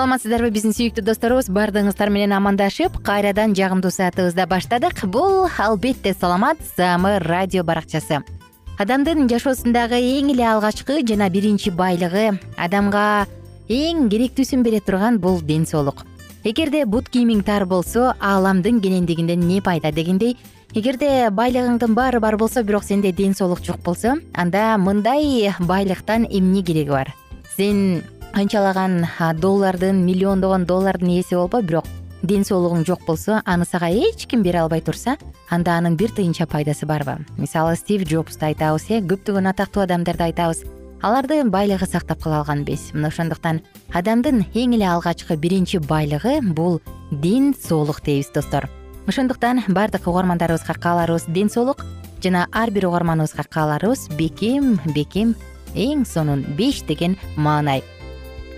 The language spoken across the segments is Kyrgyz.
саламатсыздарбы биздин сүйүктүү досторубуз? Баардыгыңыздар менен амандашып кайрадан жагымдуу саатыбызда баштадык. Бул албетте саламат саамы радио баракчасы. Адамдын жашоосундагы эң эле алгачкы жана биринчи байлыгы адамга эң керектүүсүн бере турган бул ден соолук. Эгерде бут кийимиң тар болсо ааламдын кенендигинден эмне пайда дегендей эгерде байлыгыңдын баары бар болсо бирок сенде ден соолук жок болсо анда мындай байлыктан эмне кереги бар? Сен канчалаган доллардын миллиондогон доллардын ээси болбо бирок ден соолугуң жок болсо аны сага эч ким бере албай турса анда анын бир тыйынча пайдасы барбы. Мисалы стив джобсту айтабыз э көптөгөн атактуу адамдарды айтабыз аларды байлыгы сактап кала алган эмес мына ошондуктан адамдын эң эле алгачкы биринчи байлыгы бул ден соолук дейбиз достор. Ошондуктан баардык угармандарыбызга кааларыбыз ден соолук жана ар бир угарманыбызга кааларыбыз бекем бекем эң сонун беш деген маанай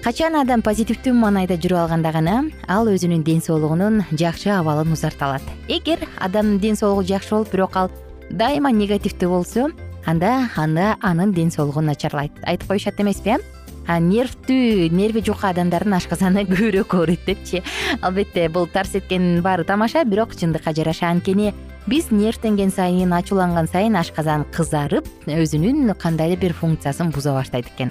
качан адам позитивдүү маанайда жүрүп алганда гана ал өзүнүн ден соолугунун жакшы абалын узарта алат эгер адамдын ден соолугу жакшы болуп бирок ал дайыма негативдүү болсо анда анда анын ден соолугу начарлайт. Айтып коюшат эмеспи э нервдүү нерви жука адамдардын ашказаны көбүрөөк ооруйт депчи. Албетте бул тарс эткендин баары тамаша бирок чындыкка жараша. Анткени биз нервденген сайын ачууланган сайын ашказан кызарып өзүнүн кандайдыр бир функциясын буза баштайт экен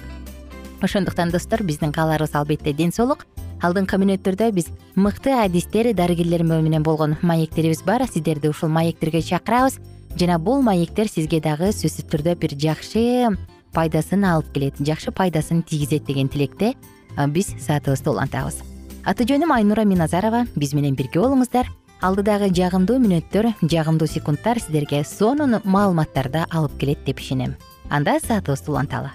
ошондуктан достор биздин кааларыбыз албетте ден соолук. Алдыңкы мүнөттөрдө биз мыкты адистер дарыгерлер менен болгон маектерибиз бар. Сиздерди ушул маектерге чакырабыз. Жана бул маектер сизге дагы сөзсүз түрдө бир жакшы пайдасын алып келет жакшы пайдасын тийгизет деген тилекте биз саатыбызды улантабыз. Аты жөнүм айнура миназарова. Биз менен бирге болуңуздар. Алдыдагы жагымдуу мүнөттөр жагымдуу секундтар сиздерге сонун маалыматтарды алып келет деп ишенем. Анда саатыбызды уланталы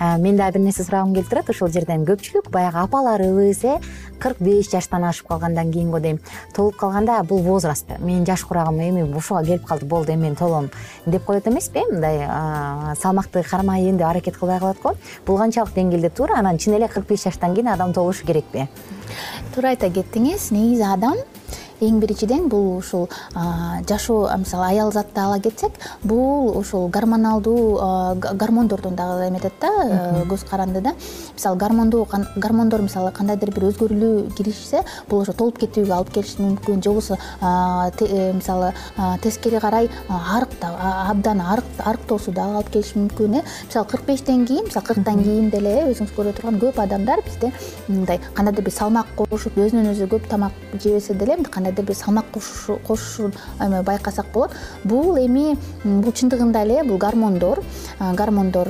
мен дагы бир нерсе сурагым келип турат ушул жерден көпчүлүк баягы апаларыбыз э кырк беш жаштан ашып калгандан кийин го дейм толуп калганда бул возраст менин жаш курагым эми ушуга келип калды болду эми мен толом деп коет эмеспи э мындай салмакты кармайын деп аракет кылбай калат го. Бул канчалык деңгээлде туура анан чын эле кырк беш жаштан кийин адам толушу керекпи? Туура айта кеттиңиз негизи адам эң биринчиден бул ушул жашоо мисалы аял затты ала кетсек бул ушул гормоналдуу гормондордун дагы эметет да э, көз каранды да. Мисалы гормондуу гормондор мисалы кандайдыр бир өзгөрүүлүү киришсе бул ошо толуп кетүүгө алып келиши мүмкүн. Же болбосо э, мисалы тескери карай арык абдан арыктоосу дагы алып келиши мүмкүн э. Мисалы кырк бештен кийин мисалы кырктан кийин деле э өзүңүз көрө турган көп адамдар бизде мындай кандайдыр бир салмак кошуп өзүнөн өзү көп тамак жебесе деле мындай кандайдыр бир салмак кошушун эме байкасак болот. Бул эми бул чындыгында эле бул гормондор гормондор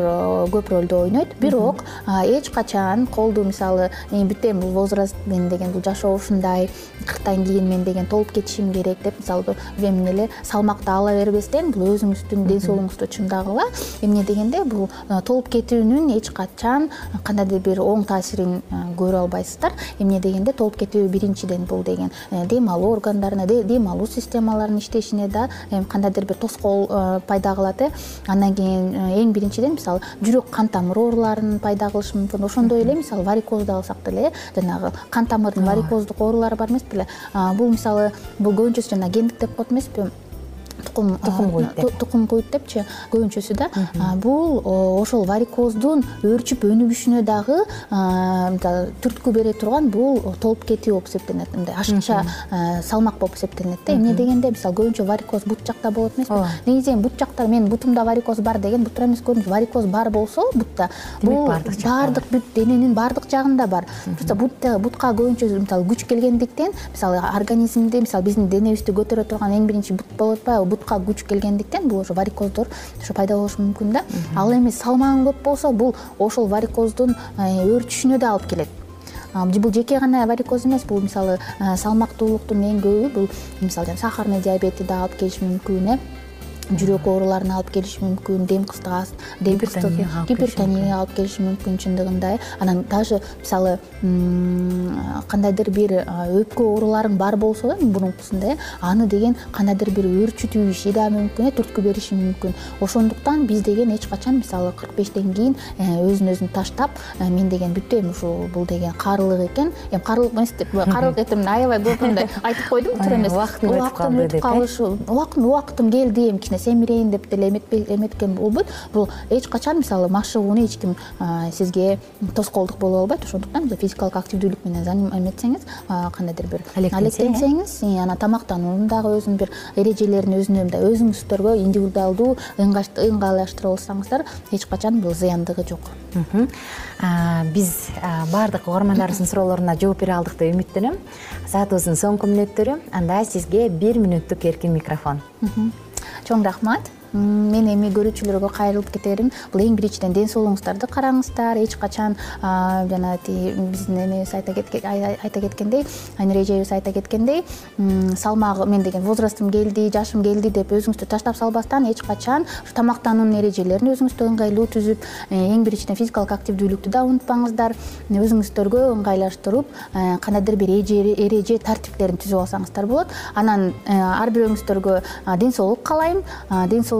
көп ролду ойнойт. Бирок эч качан колду мисалы бүт эми бул возраст мен деген бул жашоо ушундай кырктан кийин мен деген толуп кетишим керек деп мисалы эмне эле салмакты ала бербестен бул өзүңүздүн ден соолугуңузду чыңдагыла эмне дегенде бул толуп кетүүнүн эч качан кандайдыр бир оң таасирин көрө албайсыздар. Эмне дегенде толуп кетүү биринчиден бул деген э, дем алуу органдарына дем алуу системаларынын иштешине да кандайдыр бир тоскоол э, пайда кылат э. Андан кийин э, эң биринчиден мисалы жүрөк кан тамыр ооруларын пайда кылышы мүмкүн. Ошондой эле мисалы варикозду алсак деле э жанагы кан тамырдын варикоздук оорулары бар эмес беле бул мисалы бул көбүнчөсү жана гендик деп коет эмеспи тукум тукум куйт деп. тукум куйт депчи? Көбүнчөсү да. Бул ошол варикоздун өөрчүп өнүгүшүнө дагы мисалы түрткү бере турган бул толуп кетүү болуп эсептелинет. Мындай ашыкча салмак болуп эсептелинет да. Эмне дегенде мисалы көбүнчө варикоз бут жакта болот эмеспи ооба. негизи эми бут жакта менин бутумда варикоз бар деген бутта эмес көбүнчө варикоз бар болсо бутта. Бул баардык бүт дененин баардык жагында бар. Просто бутка көбүнчө мисалы күч келгендиктен мисалы организмди мисалы биздин денебизди көтөрө турган эң биринчи бут болуп атпайбы күч келгендиктен бул ошо варикоздор ошо пайда болушу мүмкүн да. Ал эми салмагың көп болсо бул ошол варикоздун э, өөрчүшүнө да алып келет. Бул жеке гана варикоз эмес бул мисалы э, салмактуулуктун эң көбү бул мисалы сахарный диабетти дагы алып келиши мүмкүн э жүрөк ооруларына алып келиши мүмкүн дем кыстык дем кыстык гипертонияга алып келиши мүмкүн чындыгында э анан даже мисалы кандайдыр бир өпкө ооруларың бар болсо да мурункусунда э аны деген кандайдыр бир өөрчүтүү иши дагы мүмкүн э түрткү бериши мүмкүн. Ошондуктан биз деген эч качан мисалы кырк бештен кийин э, өзүн өзүн таштап э, мен деген бүттүм ушул бул деген карылык экен. Эми карылык эмес деп карылык этим аябай көп мындай айтып койдум туура эмес. убактым өтүп э? убактым келди эми кичине семирейин деп деле эметкен болбойт. Бул эч качан мисалы машыгууну эч ким сизге тоскоолдук боло албайт. Ошондуктан физикалык активдүүлүк менен эметсеңиз кандайдыр бир алектенсеңиз. анан тамактануунун дагы өзүнүн бир эрежелерин өзүнө мындай өзүңүздөргө индивидуалдуу ыңгайлаштырып алсаңыздар эч качан бул зыяндыгы жок. Биз баардык угармандарыбыздын суроолоруна жооп бере алдык деп үмүттөнөм. Саатыбыздын соңку мүнөттөрү анда сизге бир мүнөттүк эркин микрофон чоң рахмат мен эми көрүүчүлөргө кайрылып кетерим. Бул эң биринчиден ден соолугуңуздарду караңыздар. Эч качан жана тиги биздин эмебиз айта кеткендей айнура эжебиз айта кеткендей салмагы мен деген возрастым келди жашым келди деп өзүңүздү таштап салбастан эч качан ушу тамактануунун эрежелерин өзүңүзгө ыңгайлуу түзүп э, эң биринчиден физикалык активдүүлүктү да унутпаңыздар. Өзүңүздөргө ыңгайлаштырып э, кандайдыр бир эреже тартиптерин түзүп алсаңыздар болот. Анан э, ар бирөөңүздөргө ден соолук каалайм ден соолук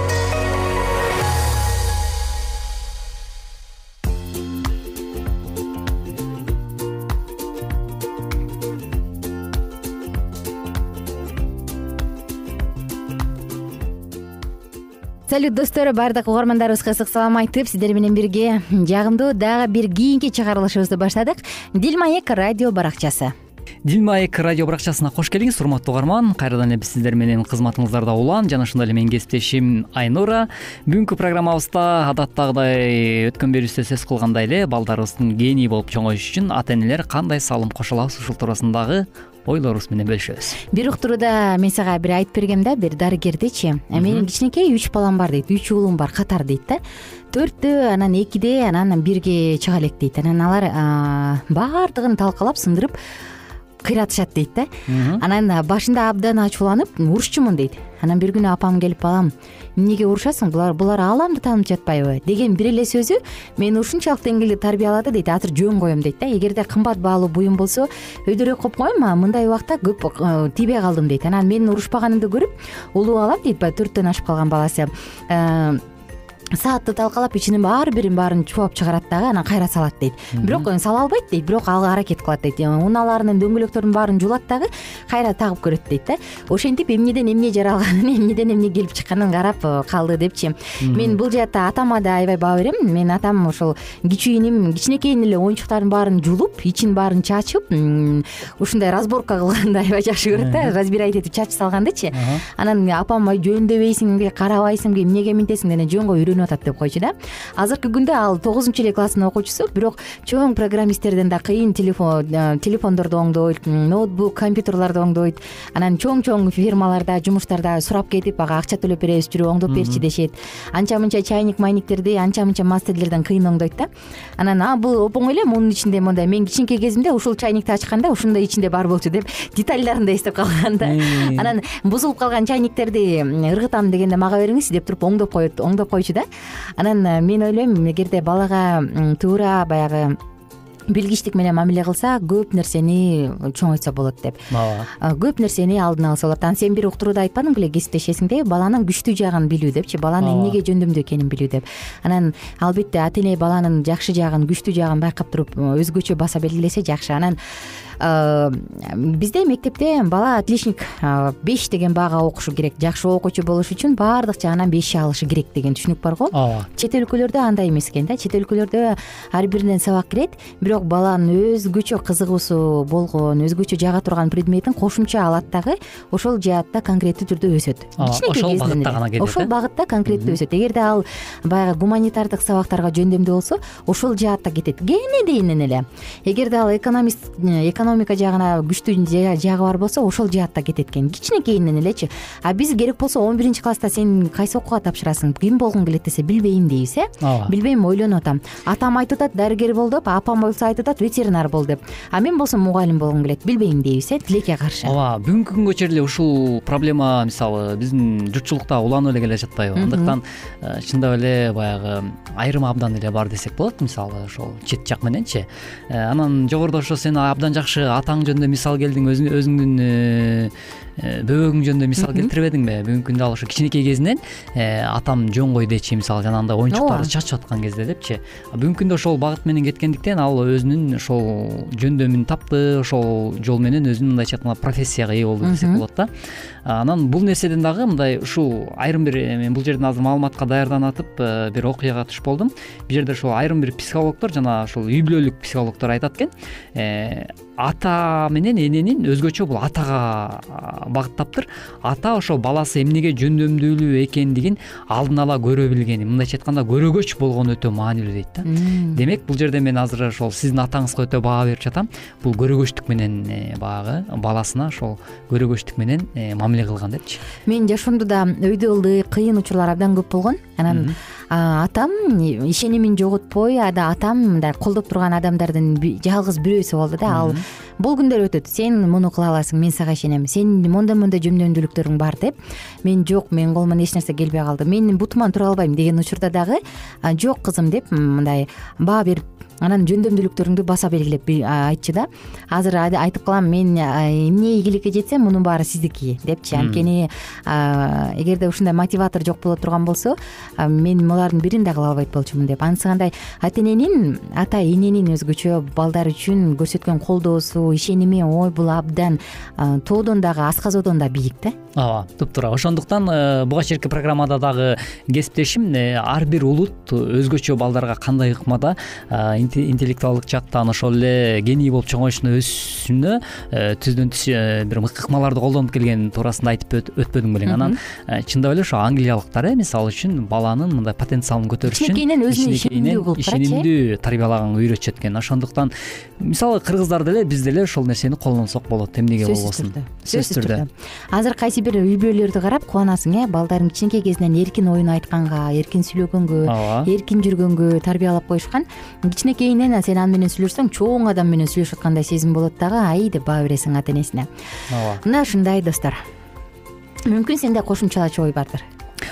салют достор баардык угармандарыбызга ысык салам айтып сиздер менен бирге жагымдуу дагы бир кийинки чыгарылышыбызды баштадык. Дил маек радио баракчасы. Дил маек радио баракчасына кош келиңиз урматтуу угарман. Кайрадан эле биз сиздер менен кызматыңыздарда улан жана ошондой эле менин кесиптешим айнура. Бүгүнкү программабызда адаттагыдай өткөн берүүбүздө сөз кылгандай эле балдарыбыздын гений болуп чоңоюш үчүн ата энелер кандай салым кошо алабыз ушул туурасындагы ойлорубуз менен бөлүшөбүз. Бир уктурууда мен сага бир айтып бергем да бир дарыгердичи. Менин кичинекей үч балам бар дейт үч уулум бар катар дейт да. Төрттөө анан экиде анан бирге чыга элек дейт. Анан алар баардыгын талкалап сындырып кыйратышат дейт да. Анан башында абдан ачууланып урушчумун дейт. Анан бир күнү апам келип балам эмнеге урушасың? Булар ааламды таанып жатпайбы деген бир эле сөзү мени ушунчалык деңгээлде тарбиялады дейт. Азыр жөн коем дейт да. Эгерде кымбат баалуу буюм болсо өйдөрөөк коюп коем а мындай убакта көп э, тийбей калдым дейт. Анан менин урушпаганымды көрүп улуу балам дейт. Баягы төрттөн ашып калган баласы. Э, саатты талкалап ичинин ар бирин баарын чубап чыгарат дагы анан кайра салат дейт. Бирок сала албайт дейт бирок ал аракет кылат дейт. Унааларынын дөңгөлөктөрүнүн баарын жуулат дагы кайра тагып көрөт дейт да. Ошентип эмнеден эмне жаралганын эмнеден эмне келип чыкканын карап э, калды депчи. Мен бул жаатта атама да аябай баа берем. Менин атам ошол кичүүнүм кичинекейинен эле оюнчуктардын баарын жулуп ичин баарын чачып ушундай разборка кылганды аябай жакшы көрөт да. Разбирать этип чачып салгандычы. Анан апам жөндөбөйсүңбү карабайсыңбы эмнеге мынтесиң? анан жөн го атат деп койчу да. Азыркы күндө ал тогузунчу эле класстын окуучусу бирок чоң программисттерден да кыйын э, телефондорду оңдойт ноутбук компьютерлорду оңдойт. Анан чоң чоң фирмаларда жумуштарда сурап кетип ага акча төлөп беребиз жүрүп оңдоп берчи дешет. Анча мынча чайник майниктерди анча мынча мастерлерден кыйын оңдойт да. Анан а бул оп оңой эле мунун ичинде мондай мен кичинекей кезимде ушул чайникти ачканда ушундай ичинде бар болчу деп детальдарын да эстеп калган да. Анан бузулуп калган чайниктерди ыргытам дегенде мага бериңизчи деп туруп оңдоп коет оңдоп койчу да анан э, мен ойлойм эгерде балага туура баягы билгичтик менен мамиле кылса көп нерсени чоңойтса болот деп. Ооба. Көп нерсени алдын алса болот. Анан сен бир уктурууда айтпадың беле кесиптешесиңдеби баланын күчтүү жагын билүү депчи баланы эмнеге жөндөмдүү экенин билүү деп. Анан албетте ата эне баланын жакшы жагын күчтүү жагын байкап туруп өзгөчө баса белгилесе жакшы. Анан бизде мектепте бала отличник беш деген баага окушу керек жакшы окуучу болуш үчүн баардык жагынан беш алышы керек деген түшүнүк бар го. Ооба. Чет өлкөлөрдө андай эмес экен да чет өлкөлөрдө ар биринен сабак кирет бирок баланын өзгөчө кызыгуусу болгон өзгөчө жага турган предметин кошумча алат дагы ошол жаатта конкреттүү түрдө өсөт. Ошол багытта гана кетет ошол багытта конкреттүү өсөт. Эгерде ал баягы гуманитардык сабактарга жөндөмдүү болсо ошол жаатта кетет. Кенедейинен эле. Эгерде ал экономист экономика жагына күчтүү жагы бар болсо ошол жаатта кетет экен. Кичинекейинен элечи а биз керек болсо он биринчи класста сен кайсы окууга тапшырасың ким болгуң келет десе билбейм дейбиз э? Ооба. Билбейм ойлонуп атам. Атам айтып атат дарыгер бол деп апам болсо айтып атат ветеринар бол деп. А мен болсо мугалим болгум келет билбейм дейбиз э тилекке каршы. Ооба бүгүнкү күнгө чейин эле ушул проблема мисалы биздин журтчулукта уланып эле келе жатпайбы. Андыктан э, чындап эле баягы айрым абдан эле бар десек болот мисалы ошол чет жак мененчи э, анан жогоруда ошо сен абдан жакшы атаң жөнүндө мисал келдиң өзүңдүн э, бөбөгүң жөнүндө мисал келтирбедиңби бүгүнкү күндө ал ошо кичинекей кезинен атам жөн дечи мисалы жанагындай оюнчуктарды чачып аткан кезде депчи. Бүгүнкү күндө ошол багыт менен кеткендиктен ал өзүнүн ошол жөндөмүн тапты ошол жол менен өзүнүн мындайча айтканда профессияга ээ болду десек болот да. Анан бул нерседен дагы мындай ушул айрым бир мен бул жерден азыр маалыматка даярданып атып бир окуяга туш болдум. Бул жерде ошол айрым бир психологдор жана ошол үй бүлөлүк психологдор айтат экен. Ата менен эненин өзгөчө бул атага багыттаптыр ата ошо баласы эмнеге жөндөмдүүлүү экендигин алдын ала көрө билгени мындайча айтканда көрөгөч болгону өтө маанилүү дейт да. Демек бул жерде мен азыр ошол сиздин атаңызга өтө баа берип жатам. Бул көрөгөчтүк менен э, баягы баласына ошол көрөгөчтүк менен э, мамиле кылган депчи. Менин жашоомдо да өйдө ылдый кыйын учурлар абдан көп болгон. Анан атам ишенимин жоготпой атам мындай колдоп турган адамдардын жалгыз бирөөсү болду да. Ал бул күндөр өтөт. Сен муну кыла аласың мен сага ишенем. Сенин моундай моундай жөндөмдүүлүктөрүң бар деп. Мен жок менин колуман эч нерсе келбей калды. Мен бутуман тура албайм деген учурда дагы жок кызым деп мындай баа берип анан жөндөмдүүлүктөрүңдү баса белгилеп айтчу да. Азыр айтып калам мен эмне ийгиликке жетсем мунун баары сиздики депчи. Анткени эгерде ушундай мотиватор жок боло турган болсо мен булардын бирин да кыла албайт болчумун деп. Анысы кандай? Ата эненин ата эненин өзгөчө балдар үчүн көрсөткөн колдоосу ишеними ой бул абдан тоодон дагы асказодон да бийик да ооба туптуура ошондуктан э, буга чейинки программада дагы кесиптешим. Э, ар бир улут өзгөчө балдарга кандай ыкмада интеллектуалдык жактан ошол эле гений болуп чоңоюшуна өсүшүнө э, түздөн түз бир ыкмаларды колдонуп келгени туурасында айтып өтпөдүң белең анан. Чындап эле ошо англиялыктар э мисалы үчүн баланын мындай потенциалын көтөрүш үчүн кичинекейинен өзүнө ишенимдүү кылып ишенимдүү тарбиялаганга үйрөтүшөт экен ошондуктан мисалы кыргыздар деле биз деле ошол нерсени колдонсок болот эмнеге болбосун? сөзсүз түрдө. Азыр кайсы бир үй бүлөлөрдү карап кубанасың э? Балдарын кичинекей кезинен эркин оюн айтканга эркин сүйлөгөнгө ооба. эркин жүргөнгө тарбиялап коюшкан. Кичинекейинен сен аны менен сүйлөшсөң чоң адам менен сүйлөшүп аткандай сезим болот дагы. Ай деп баа бересиң ата энесине ооба. Мына ушундай достор. Мүмкүн сенде кошумчалачу ой бардыр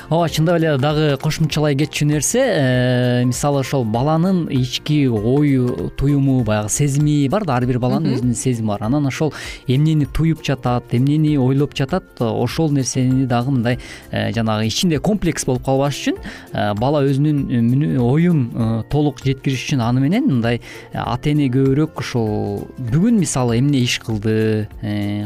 ооба чындап эле дагы кошумчалай кетчү нерсе э, мисалы ошол баланын ички ою туюму баягы сезими бар да ар бир баланын өзүнүн сезими бар. Анан ошол эмнени туюп жатат эмнени ойлоп жатат ошол нерсени дагы мындай э, жанагы ичинде комплекс болуп калбаш үчүн э, бала өзүнүн оюн толук жеткириш үчүн аны менен мындай ата эне көбүрөөк ушул бүгүн мисалы эмне иш кылды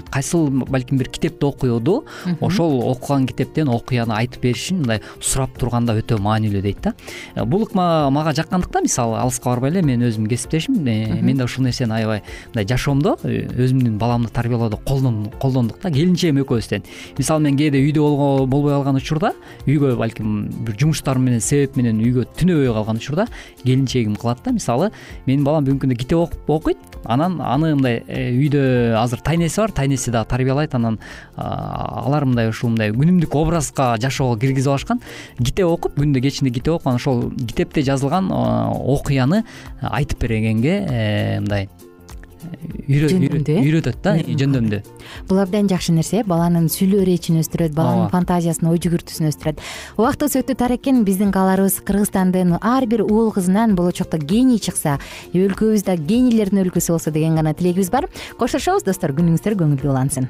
кайсыл балким бир китепти окуду ошол окуган китептен окуяны айтып бериш үчүн мындай сурап турганда өтө маанилүү дейт да. Э, бул ыкма мага жаккандыктан мисалы алыска барбай эле мен өзүм кесиптешим. Э, мен да ушул нерсени аябай мындай жашоомдо э, өзүмдүн баламды тарбиялоодо колдондук да келинчегим экөөбүздөн мисалы мен кээде үйдө болбой калган учурда үйгө балким бир жумуштар менен себеп менен үйгө түнөбөй калган учурда келинчегим кылат да. Мисалы менин балам бүгүнкү күндө китеп окуйт анан аны мындай үйдө азыр тайнеси бар тайнеси дагы тарбиялайт анан алар мындай ушул мындай күнүмдүк образга жашоого киргизип алышкан. Китеп окуп күндө кечинде китеп окуп анан ошол китепте жазылган окуяны айтып бергенге э, мындай э үйрөтөт да жөндөмдүү бул абдан жакшы нерсе баланын сүйлөө эречин өстүрөт баланын фантазиясын ой жүгүртүүсүн өстүрөт. Убактыбыз өтүп атар экен биздин кааларыбыз кыргызстандын ар бир уул кызынан болочокто гений чыкса өлкөбүз да генийлердин өлкөсү болсо деген гана тилегибиз бар. Коштошобуз достор күнүңүздөр көңүлдүү улансын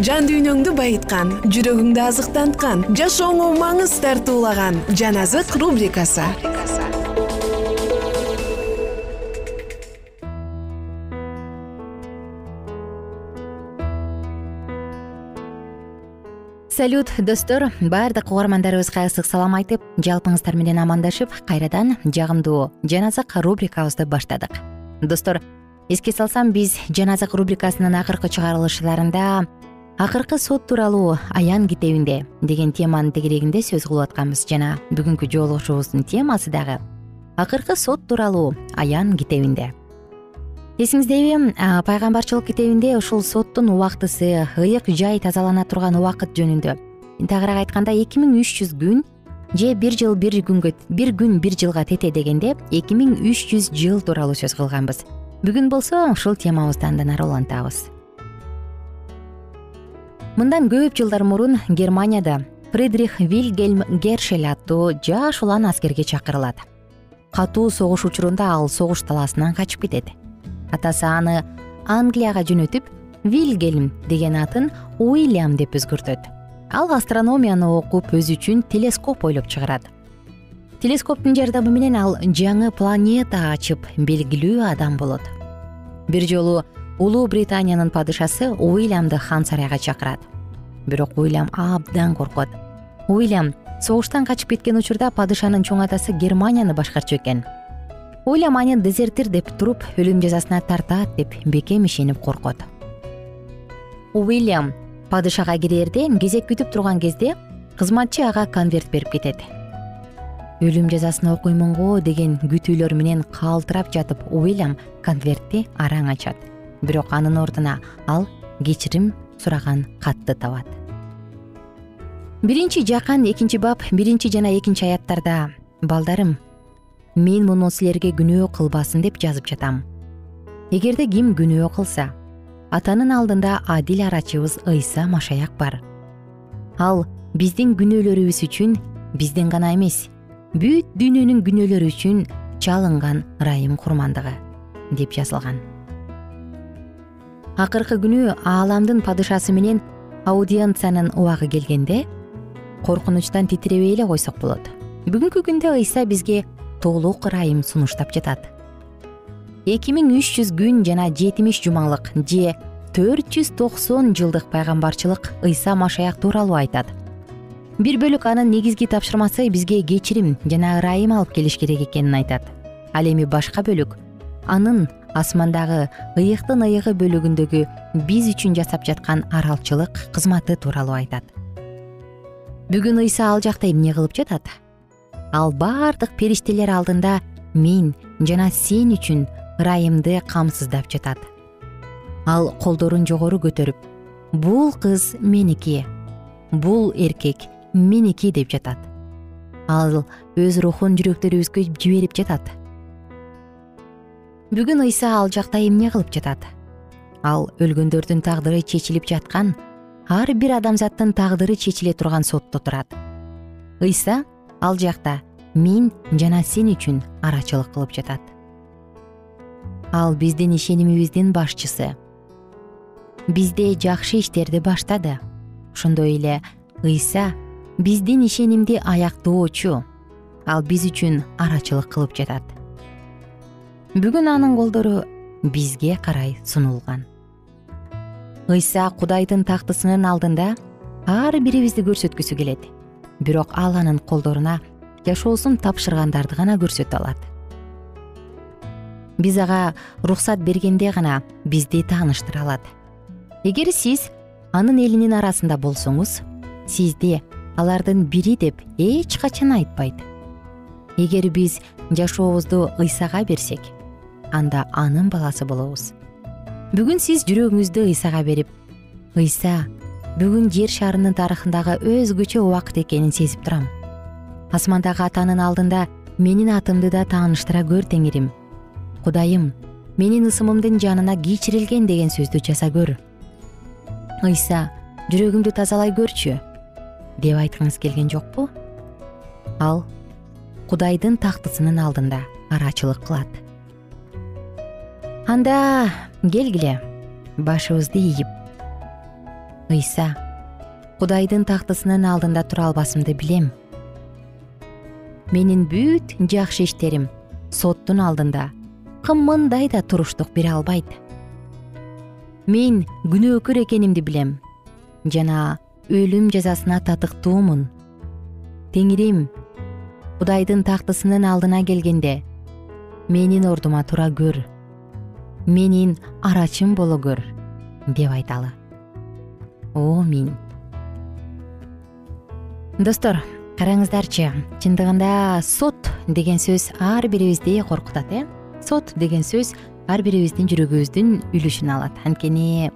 Жан дүйнөңдү байыткан жүрөгүңдү азыктанткан жашооңо маңыз тартуулаган жан азык рубрикасы. Салют достор. Баардык угармандарыбызга ысык салам айтып жалпыңыздар менен амандашып кайрадан жагымдуу жан азык рубрикабызды баштадык. Достор эске салсам биз жан азык рубрикасынын акыркы чыгарылышларында акыркы сот тууралуу аян китебинде деген теманын тегерегинде сөз кылып атканбыз жана бүгүнкү жолугушуубуздун темасы дагы. Акыркы сот тууралуу аян китебинде эсиңиздеби пайгамбарчылык китебинде ушул соттун убактысы ыйык жай тазалана турган убакыт жөнүндө. Тагыраак айтканда эки миң үч жүз күн же бир жыл бир күнгө бир күн бир жылга тете дегенде эки миң үч жүз жыл тууралуу сөз кылганбыз. Бүгүн болсо ушул темабызды андан ары улантабыз мындан көп жылдар мурун германияда фридрих вильгельм гершель аттуу жаш улан аскерге чакырылат. Катуу согуш учурунда ал согуш талаасынан качып кетет. Атасы аны англияга жөнөтүп вильгельм деген атын уильям деп өзгөртөт. Ал астрономияны окуп өзү үчүн телескоп ойлоп чыгарат. Телескоптун жардамы менен ал жаңы планета ачып белгилүү адам болот. Бир жолу улуу британиянын падышасы уильямды хан сарайга чакырат. Бирок уильям абдан коркот. Уильям согуштан качып кеткен учурда падышанын чоң атасы германияны башкарчу экен. Уильям аны дезертир деп туруп өлүм жазасына тартат деп бекем ишенип коркот. Уильям падышага кирээрде кезек күтүп турган кезде кызматчы ага конверт берип кетет. Өлүм жазасын окуймун го деген күтүүлөр менен калтырап жатып уильям конвертти араң ачат бирок анын ордуна ал кечирим сураган катты табат. Биринчи жакан экинчи бап биринчи жана экинчи аяттарда балдарым мен муну силерге күнөө кылбасын деп жазып жатам. Эгерде ким күнөө кылса атанын алдында адил арачыбыз ыйса машаяк бар. Ал биздин күнөөлөрүбүз үчүн биздин гана эмес бүт дүйнөнүн күнөөлөрү үчүн чалынган ырайым курмандыгы деп жазылган акыркы күнү ааламдын падышасы менен аудиенциянын убагы келгенде коркунучтан титиребей эле койсок болот. Бүгүнкү күндө ыйса бизге толук ырайым сунуштап жатат. Эки миң үч жүз күн жана жетимиш жумалык же төрт жүз токсон жылдык пайгамбарчылык ыйса машаяк тууралуу айтат. Бир бөлүк анын негизги тапшырмасы бизге кечирим жана ырайым алып келиш керек экенин айтат. Ал эми башка бөлүк анын асмандагы ыйыктын ыйыгы бөлүгүндөгү биз үчүн жасап жаткан аралчылык кызматы тууралуу айтат. Бүгүн ыйса ал жакта эмне кылып жатат? Ал баардык периштелер алдында мен жана сен үчүн ырайымды камсыздап жатат. Ал колдорун жогору көтөрүп бул кыз меники бул эркек меники деп жатат. Ал өз рухун жүрөктөрүбүзгө жиберип жатат бүгүн ыйса ал жакта эмне кылып жатат? Ал өлгөндөрдүн тагдыры чечилип жаткан ар бир адамзаттын тагдыры чечиле турган сотто турат. Ыйса ал жакта мен жана сен үчүн арачылык кылып жатат. Ал биздин ишенимибиздин башчысы бизде жакшы иштерди баштады. Ошондой эле ыйса биздин ишенимди аяктоочу. Ал биз үчүн арачылык кылып жатат бүгүн анын колдору бизге карай сунулган. Ыйса кудайдын тактысынын алдында ар бирибизди көрсөткүсү келет. Бирок ал анын колдоруна жашоосун тапшыргандарды гана көрсөтө алат. Биз ага уруксат бергенде гана бизди тааныштыра алат. Эгер сиз анын элинин арасында болсоңуз сизди алардын бири деп эч качан айтпайт. Эгер биз жашообузду ыйсага берсек анда анын баласы болобуз. Бүгүн сиз жүрөгүңүздү ыйсага берип ыйса бүгүн жер шарынын тарыхындагы өзгөчө убакыт экенин сезип турам. Асмандагы атанын алдында менин атымды да тааныштыра көр теңирим кудайым менин ысымымдын жанына кечирилген деген сөздү жаза көр. Ыйса жүрөгүмдү тазалай көрчү деп айткыңыз келген жокпу? Ал кудайдын тактысынын алдында арачылык кылат анда келгиле башыбызды ийип ыйса кудайдын тактысынын алдында тура албасымды билем. Менин бүт жакшы иштерим соттун алдында кымындай да туруштук бере албайт. Мен күнөөкөр экенимди билем жана өлүм жазасына татыктуумун. Теңирим кудайдын тактысынын алдына келгенде менин ордума тура көр менин арачым боло көр деп айталы омин достор караңыздарчы чындыгында сот деген сөз ар бирибизди коркутат э? Сот деген сөз ар бирибиздин жүрөгүбүздүн үлүшүн алат. Анткени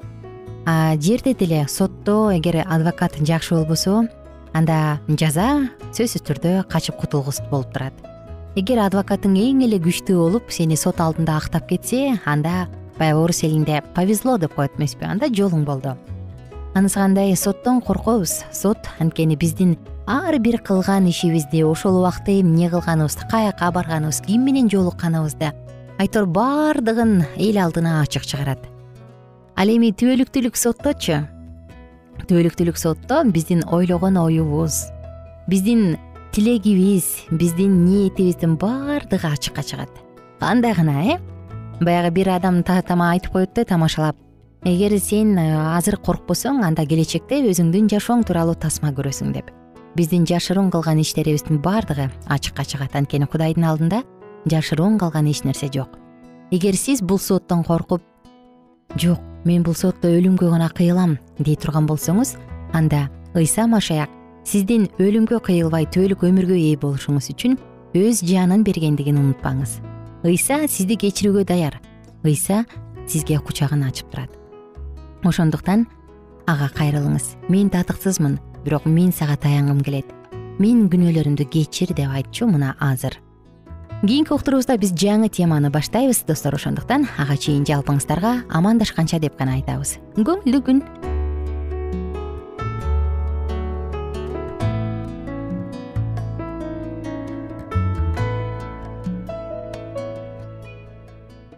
жерде деле сотто эгер адвокат жакшы болбосо анда жаза сөзсүз түрдө качып кутулгус болуп турат эгер адвокатың эң эле күчтүү болуп сени сот алдында актап кетсе анда баягы орус элинде повезло деп коет эмеспи анда жолуң болду. Анысы кандай? Соттон коркобуз. Сот анткени биздин ар бир кылган ишибизди ошол убакта эмне кылганыбызды каяка барганыбыз ким менен жолукканыбызды айтор баардыгын эл алдына ачык чыгарат. Ал эми түбөлүктүүлүк сотточу? Түбөлүктүүлүк сотто биздин ойлогон оюбуз. Биздин тилегибиз. Биздин ниетибиздин баардыгы ачыкка чыгат. Кандай гана э? Баягы бир адам тама айтып коет да тамашалап. Эгер сен э, азыр коркпосоң анда келечекте өзүңдүн жашооң тууралуу тасма көрөсүң деп. Биздин жашыруун кылган иштерибиздин баардыгы ачыкка чыгат. Анткени кудайдын алдында жашыруун калган эч нерсе жок. Эгер сиз бул соттон коркуп жок мен бул сотто өлүмгө гана кыйылам дей турган болсоңуз анда ыйса машаяк сиздин өлүмгө кыйылбай түбөлүк өмүргө ээ болушуңуз үчүн өз жанын бергендигин унутпаңыз. Ыйса сизди кечирүүгө даяр. Ыйса сизге кучагын ачып турат. Ошондуктан ага кайрылыңыз. Мен татыксызмын бирок мен сага таянгым келет. Менин күнөөлөрүмдү кечир деп айтчу мына азыр. Кийинки уктуруубузда биз жаңы теманы баштайбыз достор. Ошондуктан ага чейин жалпыңыздарга амандашканча деп гана айтабыз. Көңүлдүү күн